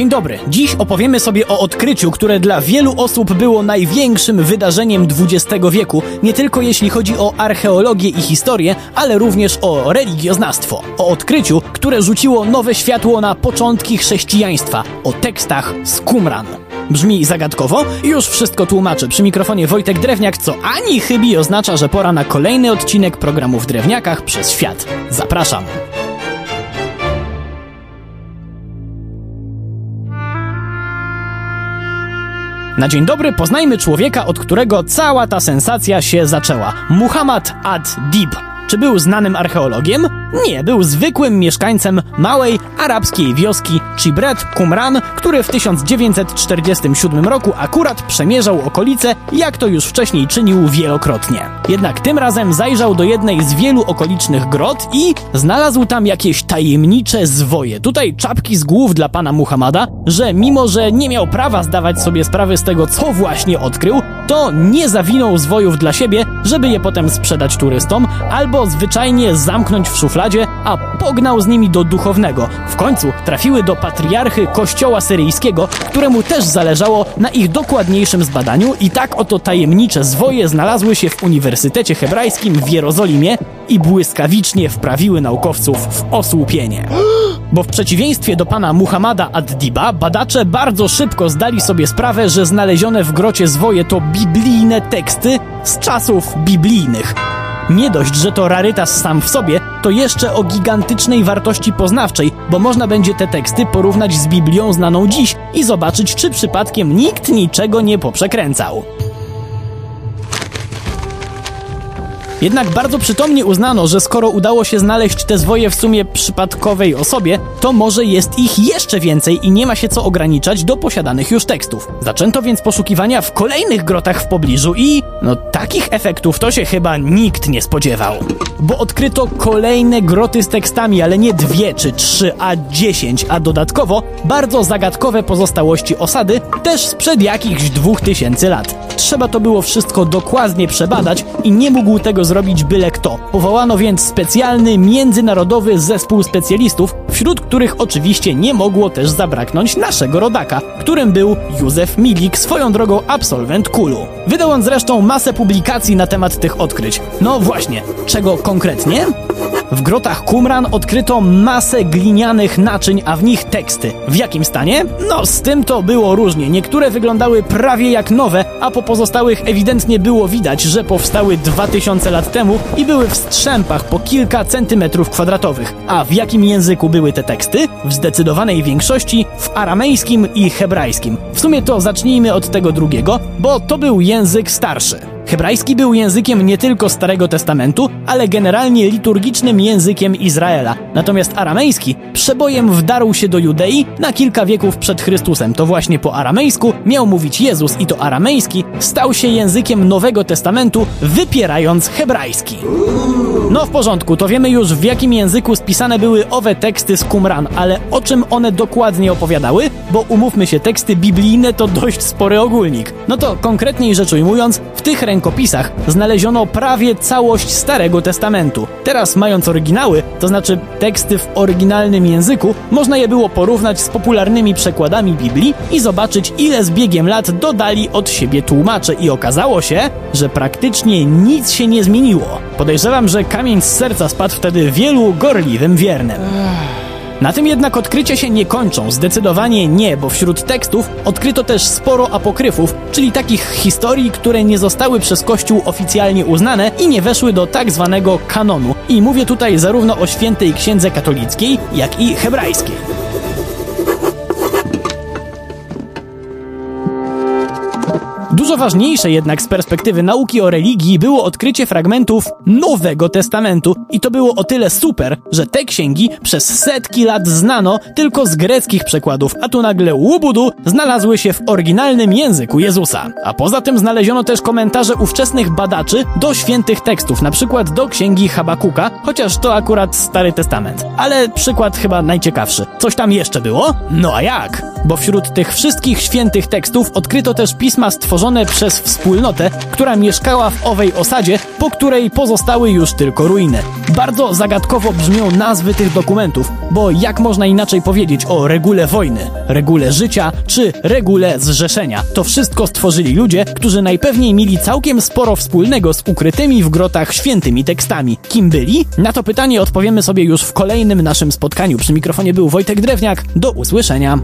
Dzień dobry. Dziś opowiemy sobie o odkryciu, które dla wielu osób było największym wydarzeniem XX wieku, nie tylko jeśli chodzi o archeologię i historię, ale również o religioznawstwo. O odkryciu, które rzuciło nowe światło na początki chrześcijaństwa, o tekstach z Qumran. Brzmi zagadkowo? Już wszystko tłumaczę. Przy mikrofonie Wojtek Drewniak, co ani chybi oznacza, że pora na kolejny odcinek programu w Drewniakach przez świat. Zapraszam. Na dzień dobry poznajmy człowieka, od którego cała ta sensacja się zaczęła. Muhammad ad-Dib. Czy był znanym archeologiem? Nie, był zwykłym mieszkańcem małej arabskiej wioski Chibret Qumran, który w 1947 roku akurat przemierzał okolice, jak to już wcześniej czynił wielokrotnie. Jednak tym razem zajrzał do jednej z wielu okolicznych grot i znalazł tam jakieś tajemnicze zwoje. Tutaj czapki z głów dla pana Muhammada, że mimo, że nie miał prawa zdawać sobie sprawy z tego, co właśnie odkrył, to nie zawinął zwojów dla siebie, żeby je potem sprzedać turystom, albo zwyczajnie zamknąć w szufladzie a pognał z nimi do duchownego. W końcu trafiły do patriarchy kościoła syryjskiego, któremu też zależało na ich dokładniejszym zbadaniu i tak oto tajemnicze zwoje znalazły się w Uniwersytecie Hebrajskim w Jerozolimie i błyskawicznie wprawiły naukowców w osłupienie. Bo w przeciwieństwie do pana Muhammada ad-Diba, badacze bardzo szybko zdali sobie sprawę, że znalezione w grocie zwoje to biblijne teksty z czasów biblijnych. Nie dość, że to rarytas sam w sobie, to jeszcze o gigantycznej wartości poznawczej, bo można będzie te teksty porównać z Biblią znaną dziś i zobaczyć, czy przypadkiem nikt niczego nie poprzekręcał. Jednak bardzo przytomnie uznano, że skoro udało się znaleźć te zwoje w sumie przypadkowej osobie, to może jest ich jeszcze więcej i nie ma się co ograniczać do posiadanych już tekstów. Zaczęto więc poszukiwania w kolejnych grotach w pobliżu i no takich efektów to się chyba nikt nie spodziewał. Bo odkryto kolejne groty z tekstami, ale nie dwie czy trzy, a dziesięć, a dodatkowo bardzo zagadkowe pozostałości osady też sprzed jakichś dwóch tysięcy lat. Trzeba to było wszystko dokładnie przebadać i nie mógł tego zrobić byle kto. Powołano więc specjalny międzynarodowy zespół specjalistów, wśród których oczywiście nie mogło też zabraknąć naszego rodaka, którym był Józef Milik, swoją drogą absolwent Kulu. Wydał on zresztą masę publikacji na temat tych odkryć. No właśnie, czego konkretnie? W grotach Qumran odkryto masę glinianych naczyń, a w nich teksty. W jakim stanie? No, z tym to było różnie. Niektóre wyglądały prawie jak nowe, a po pozostałych ewidentnie było widać, że powstały 2000 lat temu i były w strzępach po kilka centymetrów kwadratowych. A w jakim języku były te teksty? W zdecydowanej większości w aramejskim i hebrajskim. W sumie to zacznijmy od tego drugiego, bo to był język starszy. Hebrajski był językiem nie tylko Starego Testamentu, ale generalnie liturgicznym językiem Izraela. Natomiast aramejski przebojem wdarł się do Judei na kilka wieków przed Chrystusem. To właśnie po aramejsku miał mówić Jezus i to aramejski stał się językiem Nowego Testamentu, wypierając hebrajski. No w porządku, to wiemy już w jakim języku spisane były owe teksty z Qumran, ale o czym one dokładnie opowiadały? Bo umówmy się, teksty biblijne to dość spory ogólnik. No to konkretniej rzecz ujmując, w tych rękopisach znaleziono prawie całość Starego Testamentu. Teraz mając oryginały, to znaczy teksty w oryginalnym języku, można je było porównać z popularnymi przekładami Biblii i zobaczyć ile z biegiem lat dodali od siebie tłumacze i okazało się, że praktycznie nic się nie zmieniło. Podejrzewam, że kamień z serca spadł wtedy wielu gorliwym wiernym. Na tym jednak odkrycia się nie kończą, zdecydowanie nie, bo wśród tekstów odkryto też sporo apokryfów, czyli takich historii, które nie zostały przez Kościół oficjalnie uznane i nie weszły do tak zwanego kanonu. I mówię tutaj zarówno o świętej księdze katolickiej, jak i hebrajskiej. Dużo ważniejsze jednak z perspektywy nauki o religii było odkrycie fragmentów Nowego Testamentu i to było o tyle super, że te księgi przez setki lat znano tylko z greckich przekładów, a tu nagle łubudu znalazły się w oryginalnym języku Jezusa. A poza tym znaleziono też komentarze ówczesnych badaczy do świętych tekstów, na przykład do księgi Habakuka, chociaż to akurat Stary Testament. Ale przykład chyba najciekawszy. Coś tam jeszcze było? No a jak? Bo wśród tych wszystkich świętych tekstów odkryto też pisma stworzone przez wspólnotę, która mieszkała w owej osadzie, po której pozostały już tylko ruiny. Bardzo zagadkowo brzmią nazwy tych dokumentów, bo jak można inaczej powiedzieć o regule wojny, regule życia czy regule zrzeszenia? To wszystko stworzyli ludzie, którzy najpewniej mieli całkiem sporo wspólnego z ukrytymi w grotach świętymi tekstami. Kim byli? Na to pytanie odpowiemy sobie już w kolejnym naszym spotkaniu. Przy mikrofonie był Wojtek Drewniak. Do usłyszenia.